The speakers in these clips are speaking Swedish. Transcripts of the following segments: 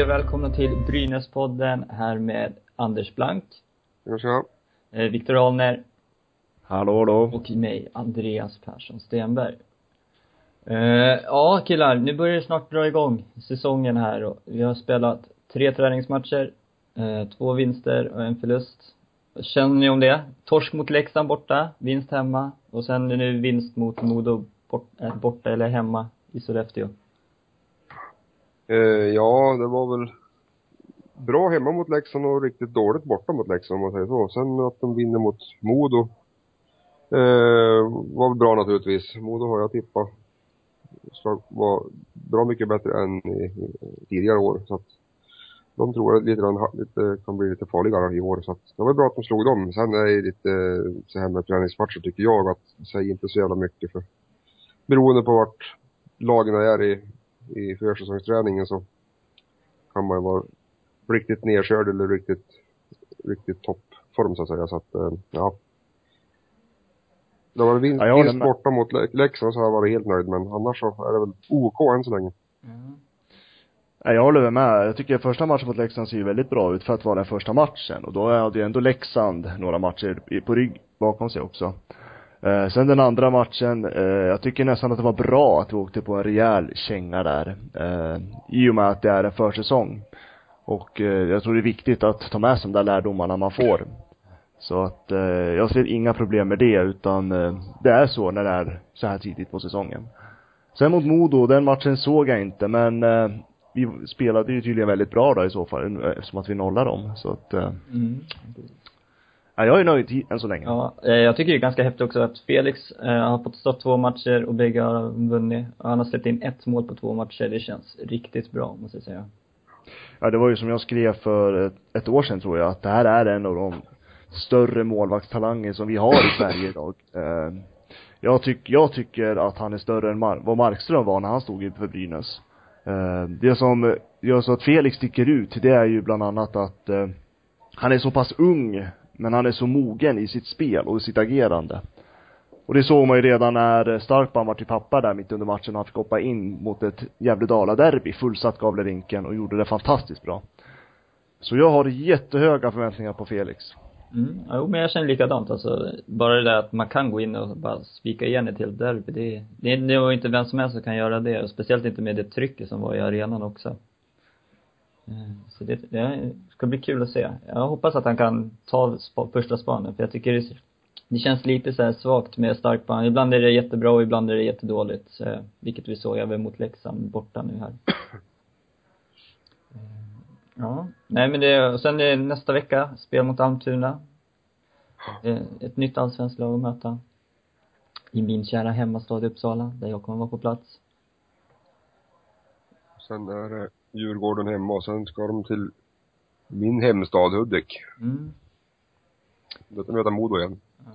Hej och välkomna till Brynäspodden här med Anders Blank, vi se. eh, Viktor Ahlner Hallå, hallå. och mig, Andreas Persson Stenberg. Eh, ja killar, nu börjar det snart dra igång säsongen här och vi har spelat tre träningsmatcher, eh, två vinster och en förlust. Vad känner ni om det? Torsk mot Leksand borta, vinst hemma och sen nu vinst mot Modo bort, eh, borta eller hemma i Sollefteå. Eh, ja, det var väl bra hemma mot Leksand och riktigt dåligt borta mot Leksand om man säger så. Sen att de vinner mot Modo eh, var väl bra naturligtvis. Modo har jag tippat ska vara bra mycket bättre än i, i tidigare år. Så att de tror att lite, lite, kan bli lite farligare i år. Så att det var bra att de slog dem. Sen är det lite eh, så här med träningsmatcher tycker jag att säger inte så jävla mycket för beroende på vart lagen är i, i försäsongsträningen så kan man ju vara riktigt nedkörd eller riktigt, riktigt toppform så att säga. Så att, eh, ja. Det var vinst, Ja, vinst borta mot Le- Leksand så har jag varit helt nöjd men annars så är det väl OK än så länge. Nej, jag håller med. Jag tycker första matchen mot Leksand ser ju väldigt bra ut för att vara den första matchen. Och då hade ju ändå Leksand några matcher i- på rygg bakom sig också. Eh, sen den andra matchen, eh, jag tycker nästan att det var bra att vi åkte på en rejäl känga där. Eh, I och med att det är en försäsong. Och eh, jag tror det är viktigt att ta med sig de där lärdomarna man får. Så att eh, jag ser inga problem med det utan eh, det är så när det är så här tidigt på säsongen. Sen mot Modo, den matchen såg jag inte men eh, vi spelade ju tydligen väldigt bra då i så fall eh, eftersom att vi nollade dem. Så att, eh, Mm ja, jag är nöjd än så länge. Ja, eh, jag tycker det är ganska häftigt också att Felix eh, har fått stå två matcher och bägge har vunnit. Och han har släppt in ett mål på två matcher. Det känns riktigt bra, måste jag säga. Ja, det var ju som jag skrev för ett, ett år sedan tror jag, att det här är en av de större målvaktstalanger som vi har i Sverige idag. Eh, jag, tyck, jag tycker att han är större än Mar- vad Markström var när han stod för Brynäs. Eh, det som gör så att Felix sticker ut, det är ju bland annat att eh, han är så pass ung, men han är så mogen i sitt spel och i sitt agerande. Och det såg man ju redan när Starkman var till pappa där mitt under matchen och han fick hoppa in mot ett Gävle-Dala-derby, fullsatt Gavlerinken och gjorde det fantastiskt bra. Så jag har jättehöga förväntningar på Felix. Mm. Jo, men jag känner likadant alltså. Bara det där att man kan gå in och bara spika igen ett helt derby, det, det, det var inte vem som helst som kan göra det. Och speciellt inte med det trycket som var i arenan också. Eh, Så det, det ska bli kul att se. Jag hoppas att han kan ta spa, första spanen, för jag tycker det, det känns lite så här svagt med starkband. Ibland är det jättebra och ibland är det jättedåligt. Vilket vi såg även mot Leksand borta nu här. Eh, Ja. Nej men det, och sen är nästa vecka, spel mot Almtuna. Eh, Ett nytt allsvenskt lag att möta. I min kära hemmastad Uppsala, där jag kommer vara på plats. Sen är det Djurgården hemma och sen ska de till min hemstad Hudik. Mm. Då ska de möta Modo igen. Ja.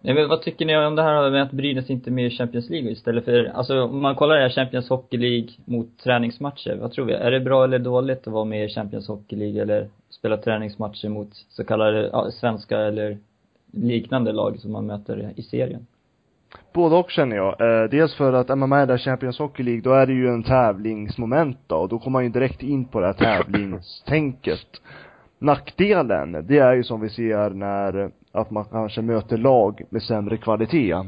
Men vad tycker ni om det här med att Brynäs inte är med i Champions League istället för, alltså om man kollar det här Champions Hockey League mot träningsmatcher, vad tror vi? Är det bra eller dåligt att vara med i Champions Hockey League eller spela träningsmatcher mot så kallade, ja, svenska eller liknande lag som man möter i serien? Både och känner jag. Eh, dels för att är man med där Champions Hockey League, då är det ju en tävlingsmoment då, och då kommer man ju direkt in på det här tävlingstänket. Nackdelen, det är ju som vi ser när, att man kanske möter lag med sämre kvalitet. Eh,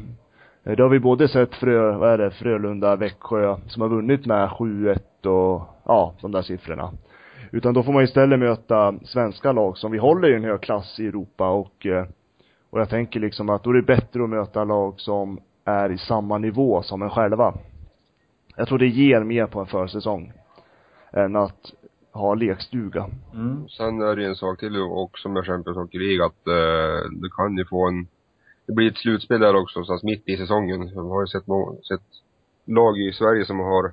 Det har vi både sett Frö, vad är det, Frölunda, Växjö, som har vunnit med 7-1 och, ja, de där siffrorna. Utan då får man istället möta svenska lag som vi håller i en hög klass i Europa och, eh, och jag tänker liksom att då är det bättre att möta lag som är i samma nivå som en själva. Jag tror det ger mer på en försäsong än att ha lekstuga. Mm. Sen är det ju en sak till också med Champions Hockey League att eh, du kan ju få en det blir ett slutspel där också, så att mitt i säsongen. Jag har ju sett, sett lag i Sverige som har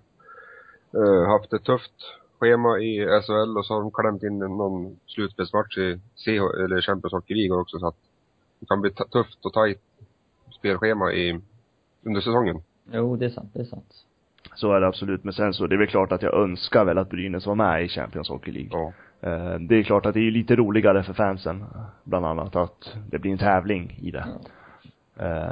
eh, haft ett tufft schema i SHL och så har de klämt in någon slutspelsmatch i CH, eller Champions Hockey League också så att det kan bli tufft och tajt spelschema i, under säsongen. Jo, det är sant, det är sant. Så är det absolut. Men sen så, det är väl klart att jag önskar väl att Brynäs var med i Champions Hockey League. Ja. Eh, Det är klart att det är ju lite roligare för fansen, bland annat, att det blir en tävling i det. Eh,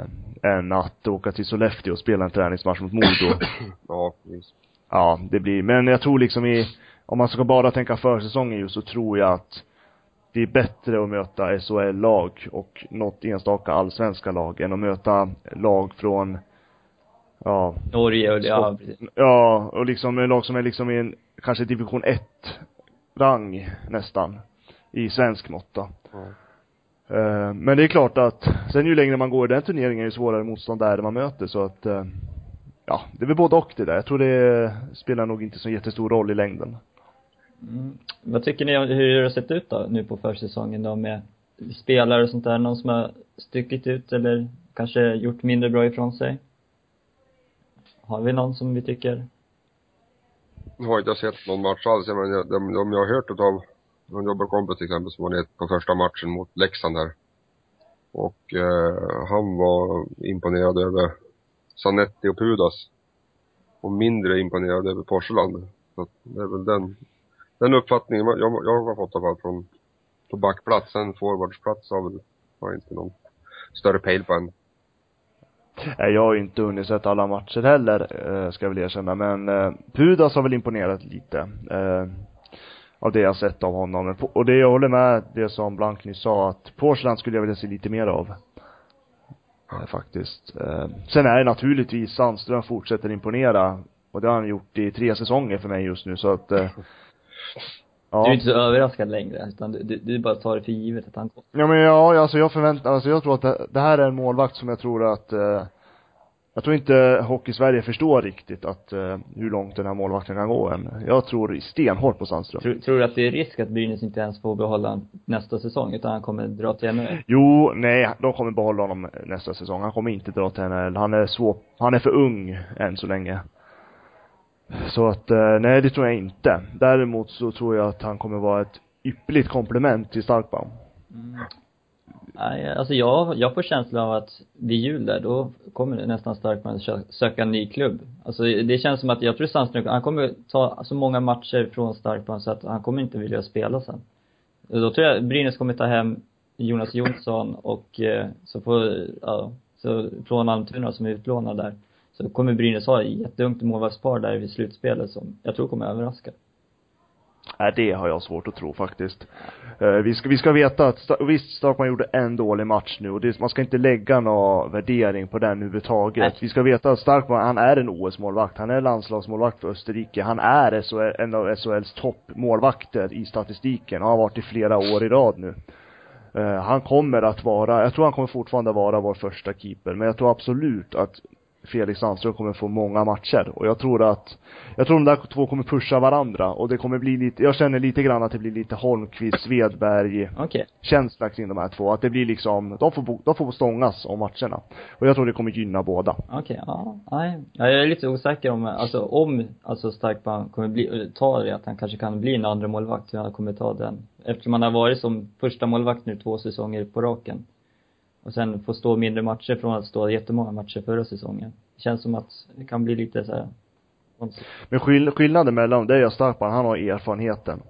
än att åka till Sollefteå och spela en träningsmatch mot Modo. Ja, visst. ja, det blir, men jag tror liksom i, om man ska bara tänka försäsongen just så tror jag att det är bättre att möta SHL-lag och något enstaka allsvenska lag än att möta lag från, ja. Norge och, ja. Ja, och liksom lag som är liksom i en, kanske division 1 rang nästan. I svensk mått då. Ja. Eh, Men det är klart att, sen ju längre man går i den turneringen ju svårare motstånd är det man möter så att, eh, ja, det är väl både och det där. Jag tror det spelar nog inte så jättestor roll i längden. Mm. Vad tycker ni om hur det har sett ut då nu på försäsongen då med spelare och sånt där? Någon som har stuckit ut eller kanske gjort mindre bra ifrån sig? Har vi någon som vi tycker? Nu har inte jag sett någon match alls, men jag, de, de jag har hört utav någon jobbarkompis till exempel som var nere på första matchen mot Leksand där. Och eh, han var imponerad över Sanetti och Pudas. Och mindre imponerad över Porseland. Så det är väl den, den uppfattningen jag, jag har fått i alla fall från på backplatsen, forwardsplats har väl, har inte någon större pejl på än. Nej, jag har ju inte hunnit sett alla matcher heller, eh, ska jag väl erkänna. Men eh, Pudas har väl imponerat lite. Eh, av det jag sett av honom. Och det jag håller med det som Blank nyss sa, att Porsland skulle jag vilja se lite mer av. Ja, faktiskt. Sen är det naturligtvis Sandström fortsätter imponera. Och det har han gjort i tre säsonger för mig just nu, så att Ja. Du är inte så överraskad längre, utan du, du, du bara tar det för givet att han kommer. Ja men ja, alltså jag förväntar, alltså jag tror att det, det här är en målvakt som jag tror att eh, jag tror inte Hockey-Sverige förstår riktigt att, eh, hur långt den här målvakten kan gå än. Jag tror stenhårt på Sandström. Tror, tror du att det är risk att Brynäs inte ens får behålla nästa säsong, utan han kommer dra till NHL? Jo, nej, de kommer behålla honom nästa säsong. Han kommer inte dra till NHL. Han är svår, han är för ung än så länge. Så att, eh, nej det tror jag inte. Däremot så tror jag att han kommer vara ett ypperligt komplement till Starkbaum. Mm. Nej, alltså jag, jag får känslan av att vid jul där, då kommer nästan Starkman söka en ny klubb. Alltså det känns som att, jag tror Sandström, han kommer ta så många matcher från Starkman så att han kommer inte vilja spela sen. Och Då tror jag Brynäs kommer ta hem Jonas Jonsson och eh, så får, ja, så från Almtuna som är utlånad där. Så kommer Brynäs ha ett jätteungt målvaktspar där vid slutspelet som jag tror kommer överraska. Nej, det har jag svårt att tro faktiskt. Eh, vi ska, vi ska veta att, visst Starkman gjorde en dålig match nu och det, man ska inte lägga någon värdering på den överhuvudtaget. Nej. Vi ska veta att Starkman, han är en OS-målvakt, han är landslagsmålvakt för Österrike, han är SHL, en av SHLs toppmålvakter i statistiken och har varit i flera år i rad nu. Eh, han kommer att vara, jag tror han kommer fortfarande vara vår första keeper, men jag tror absolut att Felix Sandström kommer få många matcher och jag tror att jag tror de där två kommer pusha varandra och det kommer bli lite, jag känner lite grann att det blir lite Holmqvist, Svedberg Okej. känsla kring de här två. Att det blir liksom, de får, de får stångas om matcherna. Och jag tror det kommer gynna båda. Okej, ja, nej. Ja, jag är lite osäker om, alltså om, alltså Starkman kommer bli, ta det, att han kanske kan bli en andra målvakt hur han kommer ta den. Eftersom han har varit som första målvakt nu två säsonger på raken. Och sen få stå mindre matcher från att stå jättemånga matcher förra säsongen. Det känns som att det kan bli lite så här konstigt. Men skill skillnaden mellan dig och Starkman, han har erfarenheten.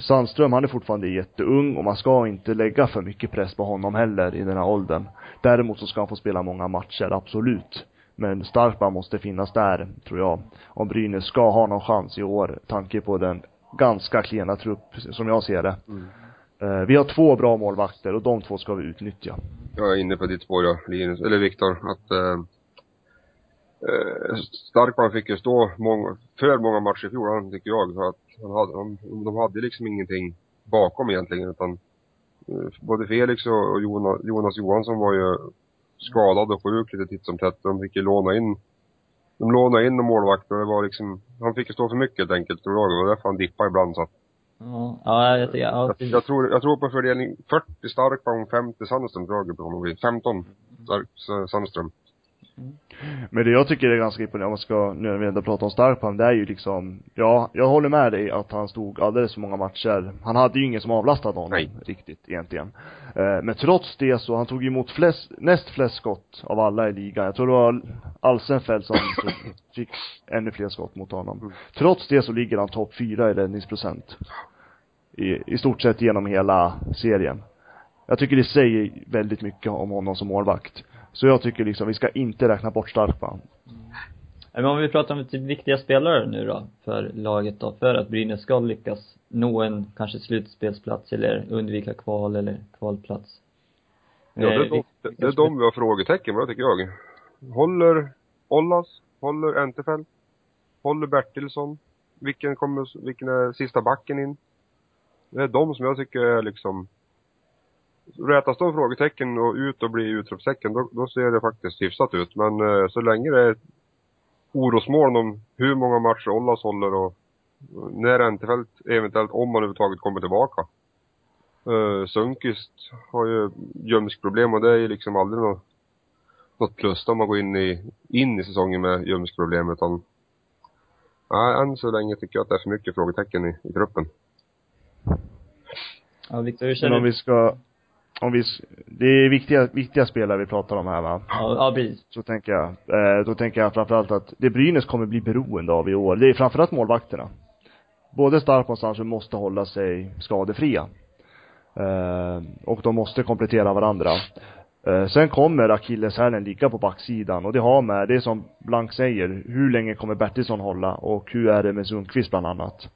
Sandström, han är fortfarande jätteung och man ska inte lägga för mycket press på honom heller i den här åldern. Däremot så ska han få spela många matcher, absolut. Men Starkman måste finnas där, tror jag. Om Brynäs ska ha någon chans i år, tanke på den ganska klena trupp, som jag ser det. Mm. Eh, Vi har två bra målvakter och de två ska vi utnyttja. Jag är inne på ditt spår ja, Linus, eller Viktor, att eh, eh Starkman fick ju stå många, för många matcher i fjol, tycker jag, för att han hade, de, de hade liksom ingenting bakom egentligen utan eh, både Felix och, och Jonas, Jonas Johansson var ju skadade och sjuk lite titt som tätt. De fick ju låna in de lånade in en målvakt och det var liksom, han fick ju stå för mycket helt enkelt tror jag. Det var därför han dippade ibland så att, Ja, ja jag jag, jag, jag, jag tror, jag tror på fördelning 40 Starkbaum, 50 Sandström tror jag på honom. 15 Sandström. Men det jag tycker är ganska imponerande, om man ska, nu när vi ändå pratar om Starkman, det är ju liksom, ja, jag håller med dig att han stod alldeles för många matcher. Han hade ju ingen som avlastade honom Nej. riktigt egentligen. Eh, men trots det så, han tog emot flest, näst flest skott av alla i ligan. Jag tror det var Alsenfelt som fick ännu fler skott mot honom. Mm. Trots det så ligger han topp fyra i räddningsprocent. I, I stort sett genom hela serien. Jag tycker det säger väldigt mycket om honom som målvakt. Så jag tycker liksom, vi ska inte räkna bort Starkman. Men om vi pratar om typ viktiga spelare nu då, för laget då, för att Brynäs ska lyckas nå en kanske slutspelsplats eller undvika kval eller kvalplats. Ja, det är, Eh, de, det är de vi har frågetecken med, tycker jag. Håller Ollas? Håller Entefelt? Håller Bertilsson? Vilken kommer, vilken är sista backen in? Det är de som jag tycker är liksom Rätas de frågetecken och ut och blir utropstecken, då, då ser det faktiskt hyfsat ut. Men eh, så länge det är orosmoln om hur många matcher Ollas håller och när Entefelt eventuellt, om han överhuvudtaget kommer tillbaka. Uh, Sundqvist har ju ljumskproblem och det är ju liksom aldrig något, något plus om man går in i, in i säsongen med ljumskproblem utan Nej, än så länge tycker jag att det är för mycket frågetecken i, i truppen. Ja, Viktor, hur Men känner om du? vi ska, om vi, det är viktiga, viktiga spelare vi pratar om här va? Ja, ja, precis. Så tänker jag, eh, då tänker jag framförallt att det Brynäs kommer bli beroende av i år, det är framförallt målvakterna. Både Stark och Sancho måste hålla sig skadefria. Eh, och de måste komplettera varandra. Eh, sen kommer akilleshälen ligga på backsidan och det har med, det är som Blank säger, hur länge kommer Bertilsson hålla och hur är det med Sundqvist bland annat.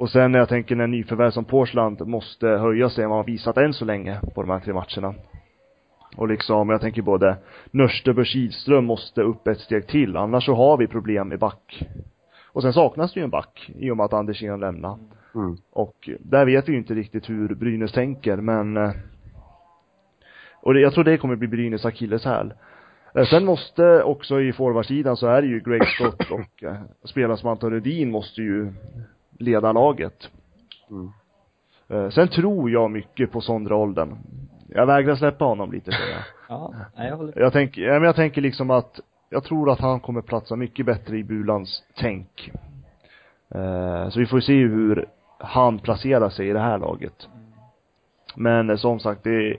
Och sen när jag tänker när nyförvärv som Porsland måste höja sig än vad han visat än så länge på de här tre matcherna. Och liksom, jag tänker både Nörstebö Kihlström måste upp ett steg till, annars så har vi problem i back. Och sen saknas det ju en back i och med att Andersén lämnar. Mm. Och där vet vi ju inte riktigt hur Brynäs tänker, men eh, och det, jag tror det kommer bli Brynäs akilleshäl. Eh, Sen måste också i forwardsidan så är det ju Greg Scott och eh, spelare som Anton Rudin måste ju leda laget. Mm. Eh, Sen tror jag mycket på Sondre Olden. Jag vägrar släppa honom lite tror jag. Ja, jag håller Jag tänker, ja, men jag tänker liksom att jag tror att han kommer platsa mycket bättre i Bulans tänk. Eh, så vi får se hur han placerar sig i det här laget. Men eh, som sagt, det är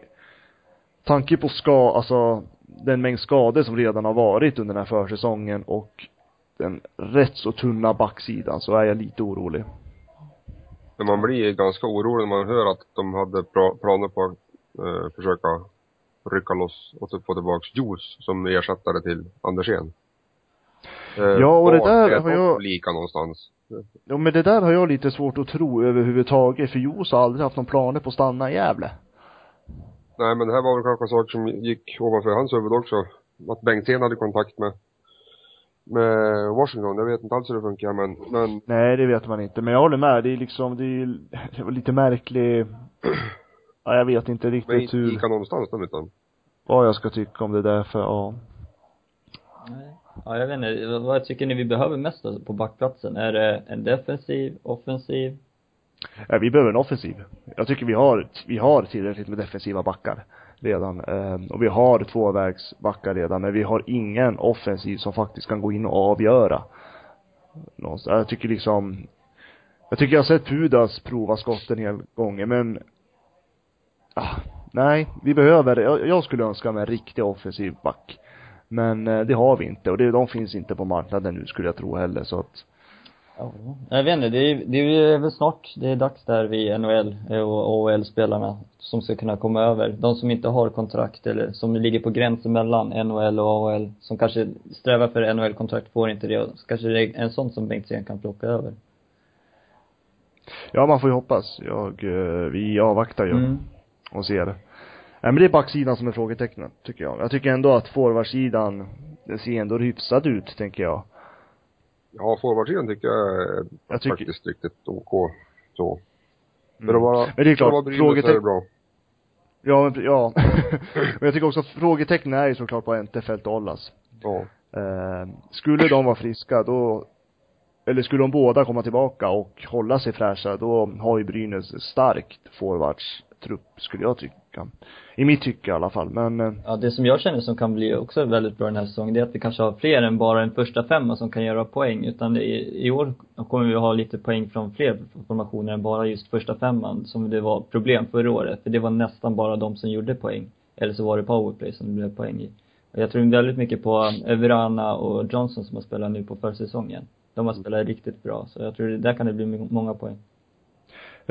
tanke på ska, alltså den mängd skador som redan har varit under den här försäsongen och den rätt så tunna backsidan så är jag lite orolig. Men man blir ganska orolig när man hör att de hade planer på att eh, försöka rycka loss och få tillbaks Juice som ersättare till Andersén. Eh, Ja, och det där är har jag- lika någonstans? Ja men det där har jag lite svårt att tro överhuvudtaget för Jos har aldrig haft någon planer på att stanna i Gävle. Nej men det här var väl kanske saker som gick ovanför hans huvud också. Att Bengtzén hade kontakt med med Washington. Jag vet inte alls hur det funkar men, men Nej, det vet man inte. Men jag håller med. Det är liksom, det är det var lite märklig Ja, jag vet inte men riktigt inte hur, lika någonstans de utan. vad jag ska tycka om det där för, ja. Nej. Ja, jag vet inte. Vad- tycker ni vi behöver mest på backplatsen? Är det en defensiv, offensiv? ja. Vi behöver en offensiv. Jag tycker vi har, vi har tillräckligt med defensiva backar redan. Eh, och vi har tvåvägsbackar redan, men vi har ingen offensiv som faktiskt kan gå in och avgöra. Någonstans. Jag tycker liksom, jag tycker jag har sett Pudas prova skotten hela hel gånger, men ah, nej, vi behöver, jag, jag skulle önska mig en riktig offensiv back. Men eh, det har vi inte och det, de finns inte på marknaden nu skulle jag tro heller så att Ja. Jag vet inte, det är, det är väl snart, det är dags där vid NHL och OHL-spelarna som ska kunna komma över. De som inte har kontrakt eller som ligger på gränsen mellan NHL och AHL, som kanske strävar för NHL-kontrakt, får inte det. Så kanske det är en sån som Bengtzén kan plocka över. Ja, man får ju hoppas. Jag, eh, vi avvaktar ju Mm. och ser. Nej men det är backsidan som är frågetecknet, tycker jag. Jag tycker ändå att forwardsidan, den ser ändå hyfsad ut, tänker jag. Ja, forwardsidan tycker jag är Jag tycker- faktiskt riktigt OK. Så. För Mm. att vara, Men det är för klart, så är det frågetecken, bra. ja, men, ja. men jag tycker också att frågetecknen är ju såklart på Entefelt och Ollas. Ja. Eh, skulle de vara friska då, eller skulle de båda komma tillbaka och hålla sig fräscha, då har ju Brynäs starkt trupp, skulle jag tycka. I mitt tycke i alla fall, men eh, Ja, det som jag känner som kan bli också väldigt bra den här säsongen, det är att vi kanske har fler än bara en första femma som kan göra poäng. Utan det i år kommer vi ha lite poäng från fler formationer än bara just första femman, som det var problem förra året. För det var nästan bara de som gjorde poäng. Eller så var det powerplay som det blev poäng i. Och jag tror väldigt mycket på eh, Everana och Johnson som har spelat nu på försäsongen. De har spelat riktigt bra, så jag tror det där kan det bli många poäng.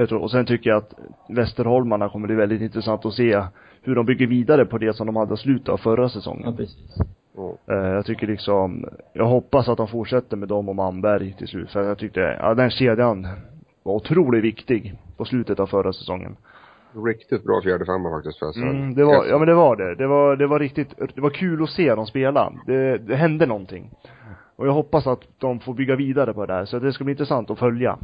Jag tror, och sen tycker jag att Västerholmarna kommer bli väldigt intressant att se hur de bygger vidare på det som de hade slutat av förra Ja, säsongen. precis. ja. Eh, jag tycker liksom, jag hoppas att de fortsätter med dem och Manberg till slut. För jag tyckte, ja den kedjan var otroligt viktig på slutet av förra säsongen. Riktigt bra fjärde femma faktiskt för. Mm, det var, ja men det var det. Det var, det var riktigt, det var kul att se dem spela. Det, det hände någonting. Och jag hoppas att de får bygga vidare på det här. Så det ska bli intressant att följa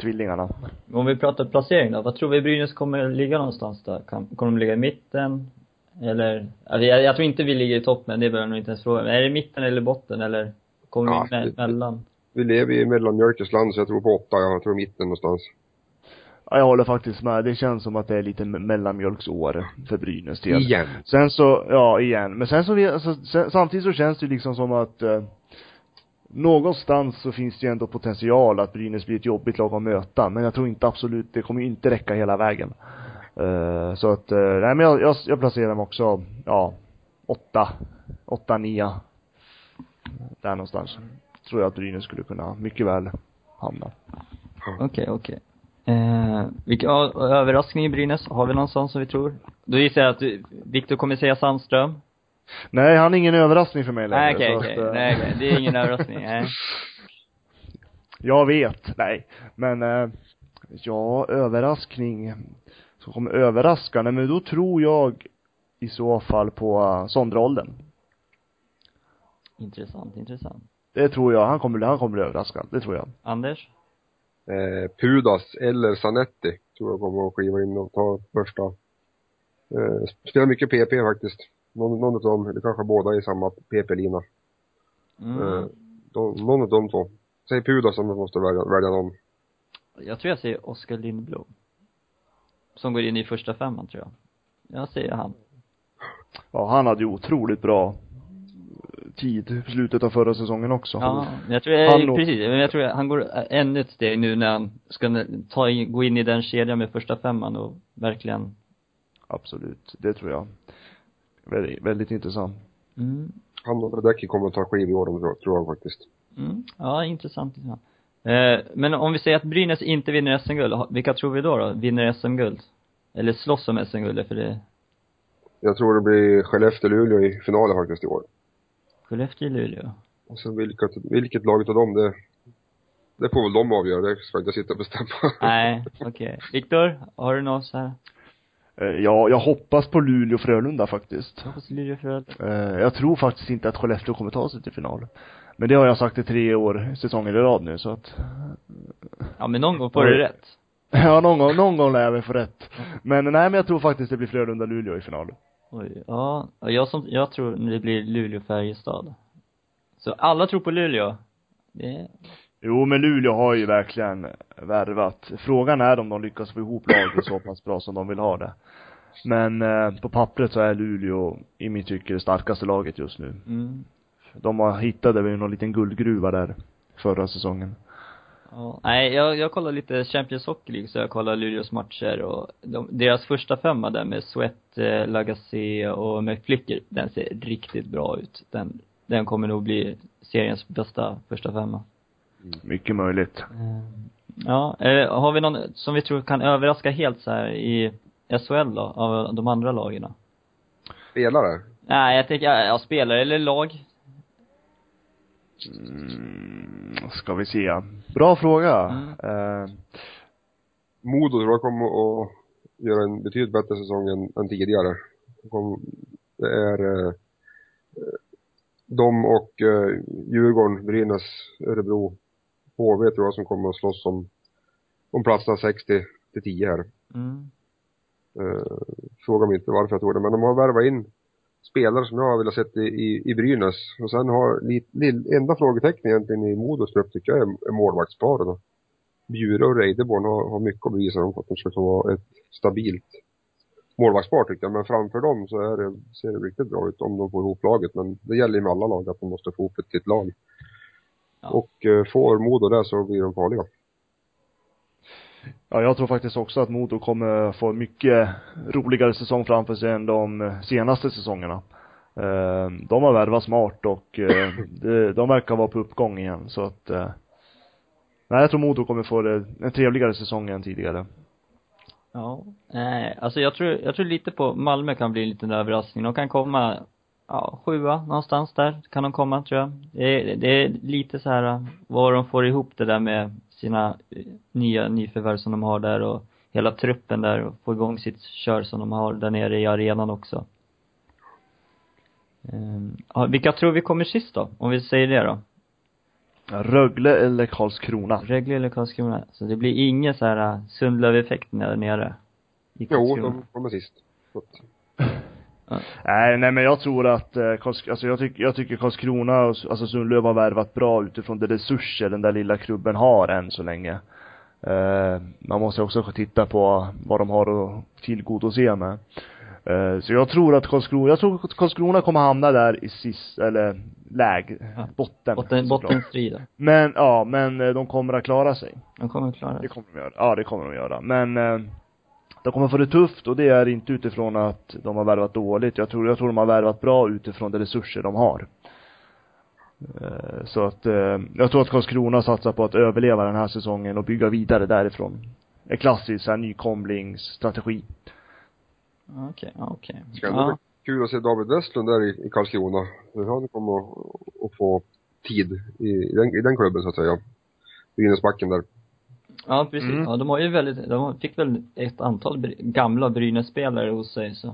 tvillingarna. Om vi pratar placering då, vad tror vi Brynäs kommer ligga någonstans där? Kommer de ligga i mitten? Eller, alltså jag, jag tror inte vi ligger i toppen, det behöver nog inte ens fråga. Men är det mitten eller botten eller kommer Ja, vi me- mellan? Vi lever i mellanmjölkens land så jag tror på åtta, jag tror mitten någonstans. Ja, jag håller faktiskt med. Det känns som att det är lite me- mellanmjölksår för Brynäs del. Igen. Sen så, ja igen. Men sen så, vi- alltså, sen, samtidigt så känns det ju liksom som att eh, någonstans så finns det ju ändå potential att Brynäs blir ett jobbigt lag att möta. Men jag tror inte absolut, det kommer ju inte räcka hela vägen. Uh, så att, uh, nej men jag, jag, jag placerar dem också, ja, åtta, åtta, nia. Där någonstans. Tror jag att Brynäs skulle kunna mycket väl hamna. Okej, okej. Eh, vilka, ja, överraskning i Brynäs, har vi någon sån som vi tror? Då gissar jag att Viktor kommer säga Sandström. Nej, han är ingen överraskning för mig längre. Nej okej, att, eh, Nej okej, det är ingen överraskning, nej. Jag vet, nej. Men, eh, ja, överraskning. Som kommer överraska, nej men då tror jag i så fall på uh, Sondre Intressant, intressant. Det tror jag, han kommer, han kommer bli överraskad, det tror jag. Anders? Eh, Pudas eller Zanetti tror jag kommer att kliva in och ta första. Eh, spelar mycket PP faktiskt. Någon, någon av dem, eller kanske båda i samma PP-lina. Mm. Eh, de, någon av de två. Säg Pudas om jag måste välja, välja någon. Jag tror jag säger Oskar Lindblom. Som går in i första femman tror jag. Jag säger han. Ja, han hade ju otroligt bra tid i slutet av förra säsongen också. Ja, men jag tror, jag, Han precis, men jag tror han går ännu ett steg nu när han ska ta, in- gå in i den kedjan med första femman och verkligen Absolut, det tror jag. Väldigt, väldigt intressant. mm, Han och Radecki kommer att ta kliv i år, tror, jag faktiskt. mm, ja intressant, intressant. Eh, men om vi säger att Brynäs inte vinner SM-guld, vilka tror vi då då? Vinner SM-guld? Eller slåss om SM-guld, för det Jag tror det blir Skellefteå-Luleå i finalen faktiskt i år. Skellefteå, Luleå. Och sen vilket, vilket lag utav dem det, det får väl de avgöra, det ska inte jag sitta och bestämma. Nej, okej. Viktor, har du något så här? Eh, Ja, jag hoppas på Luleå och Frölunda faktiskt. Hoppas Luleå för Eh, Jag tror faktiskt inte att Skellefteå kommer ta sig till final. Men det har jag sagt i tre år, säsonger i rad nu, så att Ja men någon gång får du rätt. Ja, någon gång, någon gång lär jag väl få rätt. Men nej, men jag tror faktiskt det blir Frölunda-Luleå i final. Oj, ja. Ja, Jag som, jag tror det blir Luleå-Färjestad. Så alla tror på Luleå. Det, Jo, men Luleå har ju verkligen värvat. Frågan är om de lyckas få ihop laget så pass bra som de vill ha det. Men eh, på pappret så är Luleå, i mitt tycke, det starkaste laget just nu. mm. De har hittade väl någon liten guldgruva där förra säsongen. Ja. Nej, jag, jag kollar lite Champions Hockey League, så jag kollar Luleås matcher och de, deras första femma där med Sweat, eh, Lagacé och McFlicker, den ser riktigt bra ut. Den, den kommer nog bli seriens bästa första femma. Mycket möjligt. Ja, eh, har vi någon som vi tror kan överraska helt så här i SHL då, av de andra lagen? Spelare? Nej, jag tänker, ja, spelare eller lag. Mm, ska vi se. Bra fråga. Mm. Eh, Modo tror jag kommer att göra en betydligt bättre säsong än, än tidigare. Det är eh, de och eh, Djurgården, Brynäs, Örebro, HV tror jag som kommer att slåss om, om platserna 60 till 10 här. Mm. Eh, fråga mig inte varför jag tror det, men de har värvat in spelare som jag har velat sett i, i, i Brynäs. Och sen har, li, li, enda frågetecknet egentligen i Modos trupp tycker jag är, är målvaktsparet. Bjure och Reideborn har, har mycket att bevisa för att de ska kunna vara ett stabilt målvaktspar tycker jag. Men framför dem så är det, ser det riktigt bra ut om de får ihop laget. Men det gäller ju med alla lag att de måste få ihop ett, ett lag. Ja. Och eh, får Modo det så blir de farliga. Ja, jag tror faktiskt också att Modo kommer få en mycket roligare säsong framför sig än de senaste säsongerna. Eh, De har värvat smart och eh, de verkar vara på uppgång igen så att eh, Nej, jag tror Modo kommer få det, en trevligare säsong än tidigare. Ja. Nej, alltså jag tror, jag tror lite på Malmö kan bli en liten överraskning. De kan komma ja, sjua någonstans där kan de komma tror jag. Det är, det är lite så här vad de får ihop det där med sina eh, nya nyförvärv som de har där och hela truppen där och få igång sitt kör som de har där nere i arenan också. Ehm, ja, vilka tror vi kommer sist då? Om vi säger det då? Rögle eller Karlskrona? Rögle eller Karlskrona? Så det blir ingen så här uh, Sundlöv-effekt där nere? I Jo, de kommer sist. Så att, Nej, nej men jag tror att, eh, Karls, alltså jag tycker, jag tycker Karlskrona, och- alltså Sundlöv har värvat bra utifrån de resurser den där lilla klubben har än så länge. Eh, man måste också titta på vad de har att tillgodose med. Eh, så jag tror att Karlskrona, jag tror att Karlskrona kommer hamna där i sist, eller läg, Ja. botten. Botten, såklart. bottenstrid då. Men, ja, men eh, de kommer att klara sig. De kommer klara Det det. kommer de göra. Ja, det kommer de göra. Men eh, de kommer få det tufft och det är inte utifrån att de har värvat dåligt. Jag tror, jag tror de har värvat bra utifrån de resurser de har. Eh, så att, eh, jag tror att Karlskrona satsar på att överleva den här säsongen och bygga vidare därifrån. En klassisk så här, nykomlingsstrategi. Okej, ja, okej. ska ändå bli Ja. kul att se David Westlund där i, i Karlskrona. Hur han kommer att, att få tid i, i, den, i den klubben så att säga. Brynäsbacken där. Ja, precis. Mm. Ja, de har ju väldigt, de fick väl ett antal gamla Brynäs-spelare hos sig så.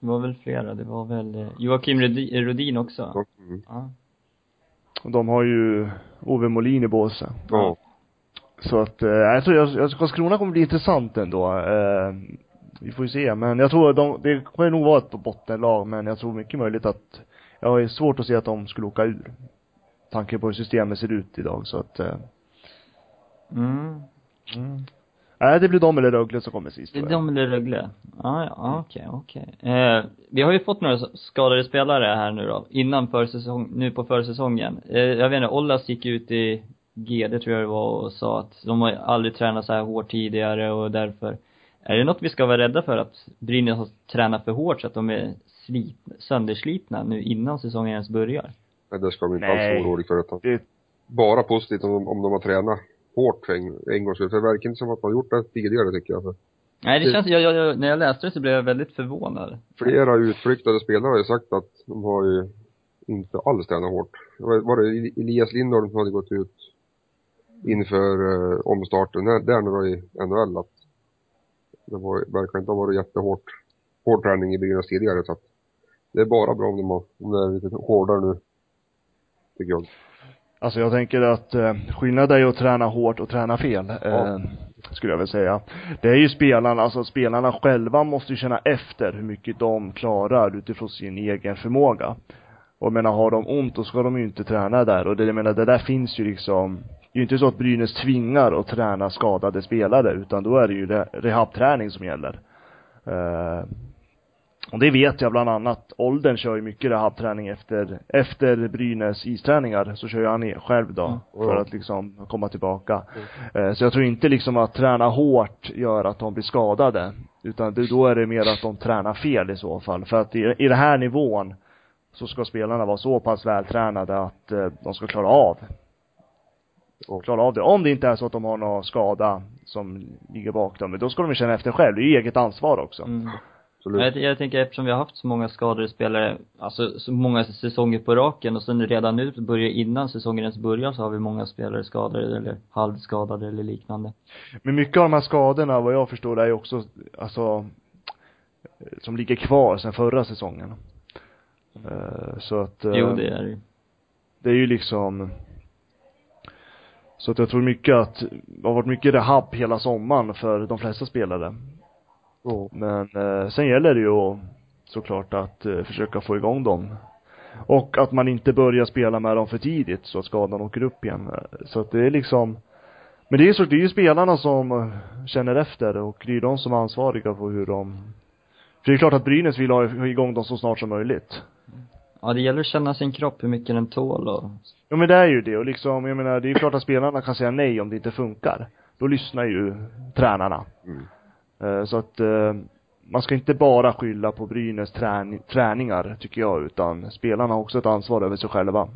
Det var väl flera, det var väl eh, Joakim Rudi- Rudin också. Så, mm. Ja. Och de har ju Ove Molin i båset. Ja. Så att, eh, jag tror, jag, jag, Karlskrona kommer bli intressant ändå. Eh, vi får ju se, men jag tror de, det kommer nog vara ett bottenlag, men jag tror mycket möjligt att, jag har ju svårt att se att de skulle åka ur. Tanke på hur systemet ser ut idag, så att, eh, Mm. Mm. Nej, det blir de eller Rögle som kommer sist Det är de eller Rögle? Ja, ja, okej, okej. Eh, vi har ju fått några skadade spelare här nu då, innan försäsong, nu på försäsongen. Eh, jag vet inte, Ollas gick ut i GD tror jag det var och sa att de har aldrig tränat så här hårt tidigare och därför är det något vi ska vara rädda för att Brynäs har tränat för hårt så att de är slit, sönderslitna nu innan säsongen ens börjar? Nej, det ska de inte Nej. alls vara oroliga för. Utan Det, bara positivt om, de- om de har tränat hårt för en, en gångs skull. För det verkar inte som att man gjort det tidigare tycker jag. För Nej det känns, jag, jag, när jag läste det så blev jag väldigt förvånad. flera utflyktade spelare har ju sagt att de har ju inte alls tränat hårt. Var det Elias Lindholm som hade gått ut inför eh, omstarten där, där nu i NHL att det var, verkar inte ha varit jättehårt, hård träning i Brynäs tidigare så att det är bara bra om de, har, om det är lite hårdare nu. Tycker jag. Alltså jag tänker att eh, skillnaden är ju att träna hårt och träna fel. Eh, Ja. skulle jag väl säga. Det är ju spelarna, alltså spelarna själva måste ju känna efter hur mycket de klarar utifrån sin egen förmåga. Och jag menar, har de ont då ska de ju inte träna där. Och det, jag menar, det där finns ju liksom, det är ju inte så att Brynäs tvingar att träna skadade spelare, utan då är det ju re- rehabträning som gäller. Eh, och det vet jag bland annat, Åldern kör ju mycket rehabträning efter, efter Brynäs isträningar, så kör ju han själv då, Mm. för att liksom komma tillbaka. Eh, Så jag tror inte liksom att träna hårt gör att de blir skadade. Utan det, då är det mer att de tränar fel i så fall. För att i, i den här nivån så ska spelarna vara så pass vältränade att eh, de ska klara av Ja. klara av det. Om det inte är så att de har någon skada som ligger bak dem, men då ska de ju känna efter själv. Det är ju eget ansvar också. Mm. Absolut. Jag, jag tänker eftersom vi har haft så många skadade spelare, alltså så många säsonger på raken och sen redan nu, börjar innan säsongen ens börjar så har vi många spelare skadade eller halvskadade eller liknande. Men mycket av de här skadorna, vad jag förstår, är ju också, alltså, som ligger kvar sedan förra säsongen. Eh, Så att, eh, Jo, det är det det är ju liksom så att jag tror mycket att det har varit mycket rehab hela sommaren för de flesta spelare. Ja. Men eh, sen gäller det ju att, såklart att eh, försöka få igång dem. Och att man inte börjar spela med dem för tidigt så att skadan åker upp igen. Eh, Så att det är liksom men det är så, det är ju spelarna som eh, känner efter och det är ju de som är ansvariga för hur de för det är klart att Brynäs vill ha ha igång dem så snart som möjligt. Ja, det gäller att känna sin kropp, hur mycket den tål och Ja men det är ju det och liksom, jag menar det är ju klart att spelarna kan säga nej om det inte funkar. Då lyssnar ju tränarna. Mm. Eh, Så att eh, man ska inte bara skylla på Brynäs träning, träningar, tycker jag, utan spelarna har också ett ansvar över sig själva.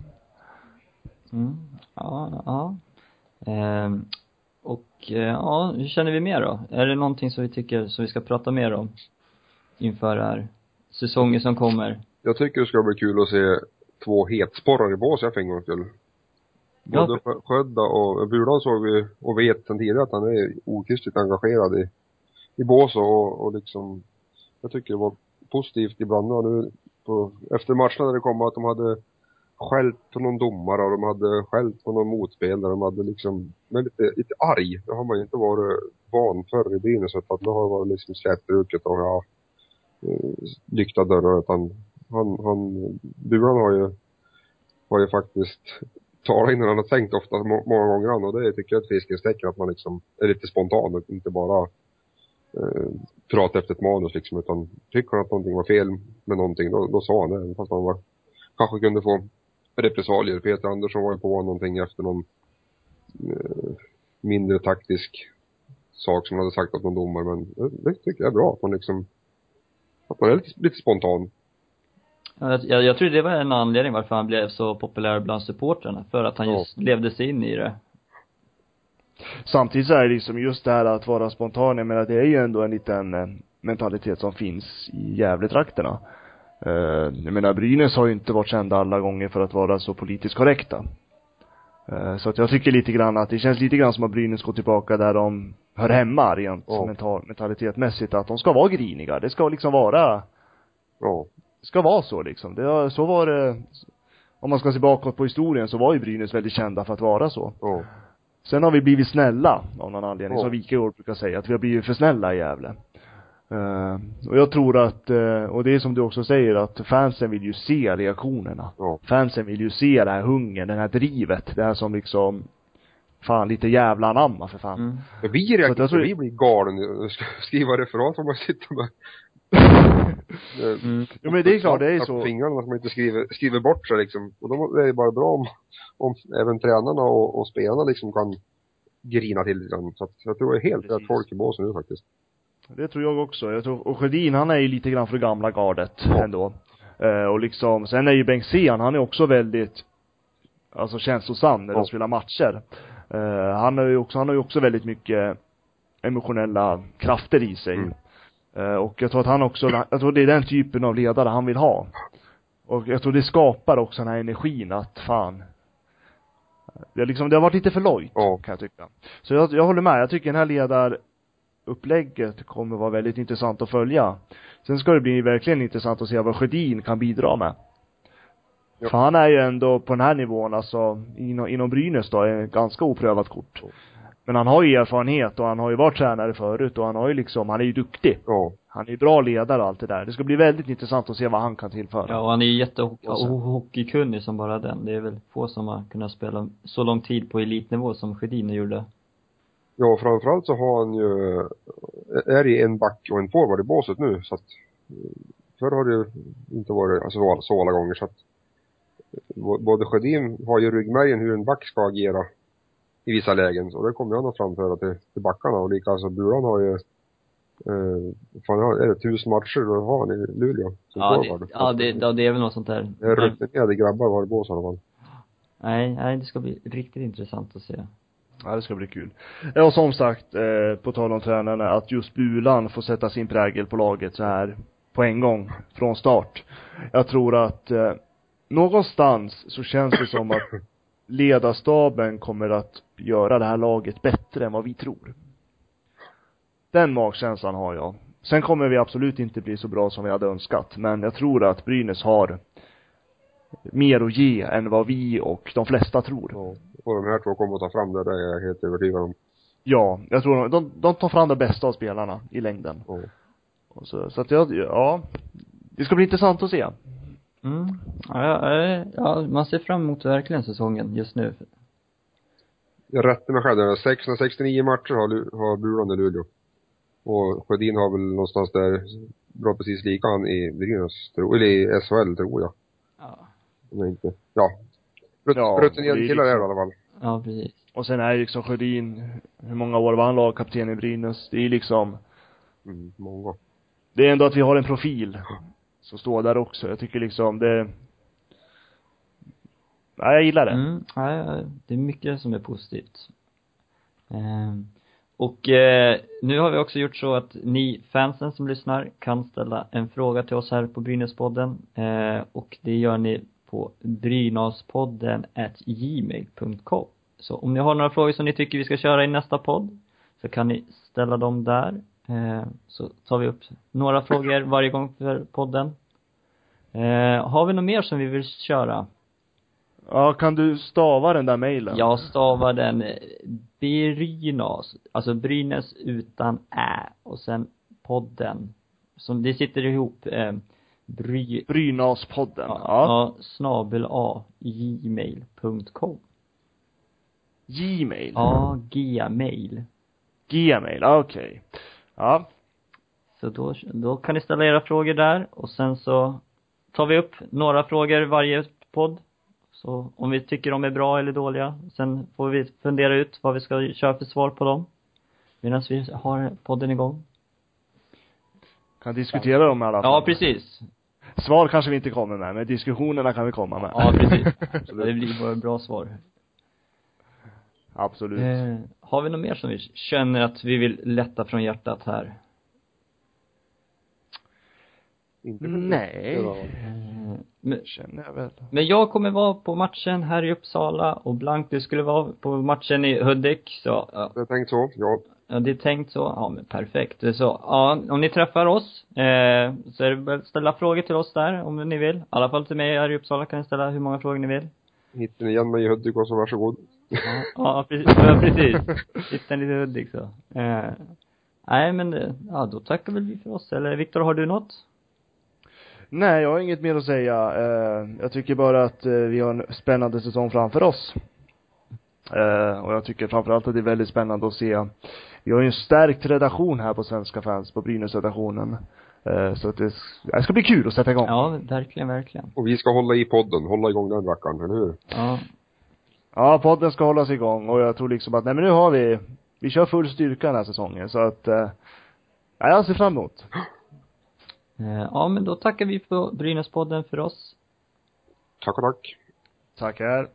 Mm, ja, ja. Ehm, och eh, ja, hur känner vi mer då? Är det någonting som vi tycker, som vi ska prata mer om? Inför här säsongen som kommer? jag tycker det ska bli kul att se två hetsporrar i bås för en gångs skull. Ja. Både Skö- Sködda och Bulan såg vi och vet sedan tidigare att han är okristligt engagerad i, i bås och, och liksom, jag tycker det var positivt ibland och nu på, efter matcherna när det kom att de hade skällt på någon domare och de hade skällt på någon motspelare. De hade liksom, men lite, lite arg. Det har man ju inte varit van förr i Brynäs utan det har varit liksom slätbruket och ja, lyckta dörrar utan han, han, Bulan har ju, har ju faktiskt talat innan han har tänkt ofta många gånger han och det tycker jag är ett friskhetstecken att man liksom är lite spontan och inte bara eh, prata efter ett manus liksom utan tycker han att någonting var fel med någonting då, då sa han det även fast han var kanske kunde få repressalier. Peter Andersson var ju på någonting efter någon eh, mindre taktisk sak som han hade sagt åt någon domare men det, det tycker jag är bra att man liksom att man är lite, lite spontan. Jag, jag, jag tror det var en anledning varför han blev så populär bland supportrarna. För att han Ja. just levde sig in i det. Samtidigt så är det liksom just det här att vara spontan, jag menar det är ju ändå en liten eh, mentalitet som finns i Gävletrakterna. Eh, jag menar Brynäs har ju inte varit kända alla gånger för att vara så politiskt korrekta. Eh, så att jag tycker lite grann att det känns lite grann som att Brynäs går tillbaka där de hör hemma rent Ja. mental, mentalitetmässigt. Att de ska vara griniga. Det ska liksom vara, Ja. ska vara så liksom. Det, har- så var det, om man ska se bakåt på historien så var ju Brynäs väldigt kända för att vara så. Ja. Sen har vi blivit snälla av någon anledning, Ja. som Wikegård brukar säga, att vi har blivit för snälla i Gävle. Eh, och jag tror att, eh, och det är som du också säger, att fansen vill ju se reaktionerna. Ja. Fansen vill ju se det här hungern, det här drivet, det här som liksom, fan lite jävla anamma för fan. Mm. Vi reagerar, vi blir galen. Ska skriva referat får man sitta med Mm. Jo men det är klart, det är så. fingrarna att man inte skriver, skriver bort sig liksom. Och då är det bara bra om, om även tränarna och, och spelarna liksom kan grina till lite grann. Så att jag tror det är helt rätt folk i båsen nu faktiskt. Det tror jag också. Jag tror, och Sjödin han är ju lite grann för det gamla gardet Ja. ändå. Eh, och liksom, sen är ju Bengtzén, han är också väldigt, alltså känslosam när de Ja. spelar matcher. Eh, han har ju också, han har ju också väldigt mycket emotionella krafter i sig. Mm. Eh, och jag tror att han också, jag tror det är den typen av ledare han vill ha. Och jag tror det skapar också den här energin att fan, det har liksom, det har varit lite för lojt, Ja. kan jag tycka. Så jag, jag håller med, jag tycker den här ledarupplägget kommer vara väldigt intressant att följa. Sen ska det bli verkligen intressant att se vad Sjödin kan bidra med. Ja. För han är ju ändå på den här nivån, alltså inom, inom Brynäs då, är ganska oprövat kort. Men han har ju erfarenhet och han har ju varit tränare förut och han har ju liksom, han är ju duktig. Ja. Han är ju bra ledare och allt det där. Det ska bli väldigt intressant att se vad han kan tillföra. Ja, och han är ju jättehockeykunnig som bara den. Det är väl få som har kunnat spela så lång tid på elitnivå som Sjödin gjorde. Ja, framförallt så har han ju, är det en back och en forward i båset nu så att förr har det ju inte varit alltså, så, så alla gånger så att både Sjödin har ju ryggmärgen hur en back ska agera i vissa lägen och det kommer han att framföra till, till backarna och likaså Buran har ju eh, fan, är det tusen matcher då har han i Luleå Ja, det, ja, det, ja, det är väl något sånt där. Det är rutinerade grabbar var i bås i alla fall. Nej, nej, det ska bli riktigt intressant att se. Ja, det ska bli kul. Ja, och som sagt, eh, på tal om tränarna, att just Bulan får sätta sin prägel på laget så här på en gång, från start. Jag tror att eh, någonstans så känns det som att ledarstaben kommer att göra det här laget bättre än vad vi tror. Den magkänslan har jag. Sen kommer vi absolut inte bli så bra som vi hade önskat, men jag tror att Brynäs har mer att ge än vad vi och de flesta tror. Ja. Och de här två kommer att ta fram det, det är jag helt övertygad om. Ja, jag tror de, de, de tar fram det bästa av spelarna i längden. Ja. Och så, så att jag, ja. Det ska bli intressant att se. Mm. Ja, ja, ja, man ser fram emot verkligen säsongen just nu. Jag rättar mig själv där. 669 matcher har, har Bulan i Luleå. Och Sjödin har väl någonstans där, bra precis lika han i Brynäs, eller i SHL tror jag. Ja. Om jag inte, ja. Rut, Ja, rutinerade är killar är det i liksom- alla fall. Ja, precis. Och sen är ju liksom Sjödin, hur många år var han lagkapten i Brynäs? Det är liksom, Mm, många. det är ändå att vi har en profil som står där också. Jag tycker liksom det, Ja, jag gillar det. Mm, ja, ja, det är mycket som är positivt. Eh, Och eh, nu har vi också gjort så att ni fansen som lyssnar kan ställa en fråga till oss här på Brynäspodden. Eh, och det gör ni på brynaspodden at gmail.com. Så om ni har några frågor som ni tycker vi ska köra i nästa podd så kan ni ställa dem där. Ehm, så tar vi upp några frågor varje gång för podden. Ehm, har vi något mer som vi vill köra? Ja, kan du stava den där mejlen? Jag stavar den eh, Brynas, alltså Brynäs utan ä och sen podden. Som, det sitter ihop, eh, bry, Brynaspodden. ja, Ja. snabel a gmail.com. Gmail. Ja, gmail. Gmail, okej. Ja. Så då, då kan ni ställa era frågor där och sen så tar vi upp några frågor varje podd. Så om vi tycker de är bra eller dåliga, sen får vi fundera ut vad vi ska köra för svar på dem. Medan vi har podden igång. Kan diskutera dem i alla fall. Ja, precis. Svar kanske vi inte kommer med, men diskussionerna kan vi komma med. Ja, precis. Det blir bara bra svar. Absolut. Eh, har vi något mer som vi känner att vi vill lätta från hjärtat här? Inte Nej. Eh, men, Känner jag väl. men jag kommer vara på matchen här i Uppsala och Blank, du skulle vara på matchen i Hudik, så ja, Jag tänkte så, ja. Ja, det är tänkt så. Ja, men perfekt. Så, ja, om ni träffar oss, eh, så är det bara att ställa frågor till oss där om ni vill. I alla fall till mig här i Uppsala kan ni ställa hur många frågor ni vill. Hittar ni igen mig i Hudik och så varsågod. Ja, ja precis. Ja, precis. Hitta en liten Hudik så. Eh, nej, men det- ja, då tackar väl vi för oss. Eller Viktor, har du något? Nej, jag har inget mer att säga. Eh, jag tycker bara att eh, vi har en spännande säsong framför oss. Eh, och jag tycker framförallt att det är väldigt spännande att se. Vi har ju en stärkt redaktion här på Svenska fans, på Brynäsredaktionen. Så att det, det ska bli kul att sätta igång. Ja, verkligen, verkligen. Och vi ska hålla i podden, hålla igång den rackaren, eller hur? Ja. Ja, podden ska hållas igång och jag tror liksom att, nej men nu har vi, vi kör full styrka den här säsongen så att, eh, ja, jag ser fram emot. Eh, ja, men då tackar vi på Brynäspodden för oss. Tack och tack. Tackar.